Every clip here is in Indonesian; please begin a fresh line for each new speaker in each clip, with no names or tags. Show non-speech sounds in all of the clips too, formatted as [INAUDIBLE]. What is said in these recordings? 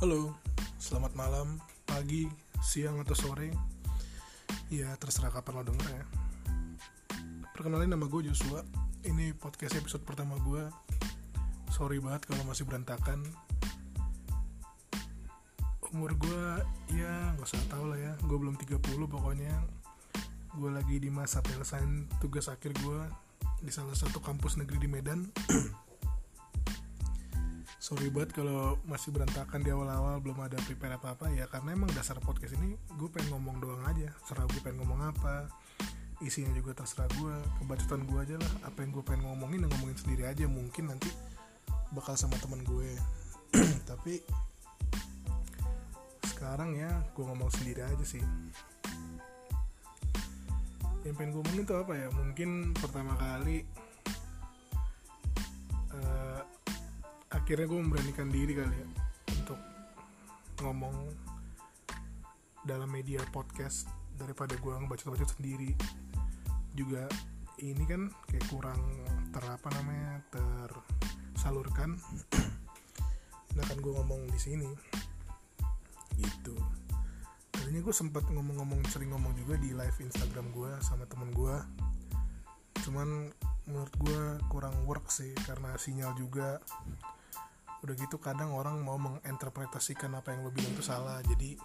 Halo, selamat malam, pagi, siang atau sore. Ya terserah kapan lo denger ya. Perkenalin nama gue Joshua. Ini podcast episode pertama gue. Sorry banget kalau masih berantakan. Umur gue ya gak usah tau lah ya. Gue belum 30 pokoknya. Gue lagi di masa penyelesaian tugas akhir gue Di salah satu kampus negeri di Medan [CLEARS THROAT] sorry banget kalau masih berantakan di awal-awal belum ada prepare apa-apa ya karena emang dasar podcast ini gue pengen ngomong doang aja. Serah gue pengen ngomong apa isinya juga terserah gue kebacotan gue aja lah. Apa yang gue pengen ngomongin dan ngomongin sendiri aja. Mungkin nanti bakal sama teman gue. [CLEARS THROAT] Tapi sekarang ya gue ngomong sendiri aja sih. Yang pengen gue ngomongin tuh apa ya? Mungkin pertama kali akhirnya gue memberanikan diri kali ya untuk ngomong dalam media podcast daripada gue ngebaca-baca sendiri. Juga ini kan kayak kurang ter apa namanya tersalurkan. [CLEARS THROAT] Nah kan gue ngomong di sini. Gitu. Tadinya gue sempat ngomong-ngomong sering ngomong juga di live Instagram gue sama temen gue cuman menurut gue kurang work sih karena sinyal juga udah gitu kadang orang mau menginterpretasikan apa yang lo bilang itu salah. Jadi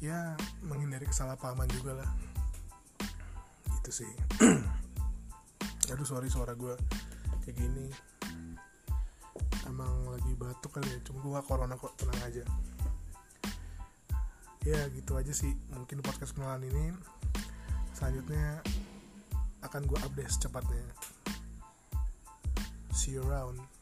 ya menghindari kesalahpahaman juga lah. Gitu sih. [CLEARS THROAT] Aduh sorry suara gue kayak gini. Emang lagi batuk kali ya. Cuma gue corona kok tenang aja. Ya gitu aja sih. Mungkin podcast kenalan ini selanjutnya akan gue update secepatnya. See you around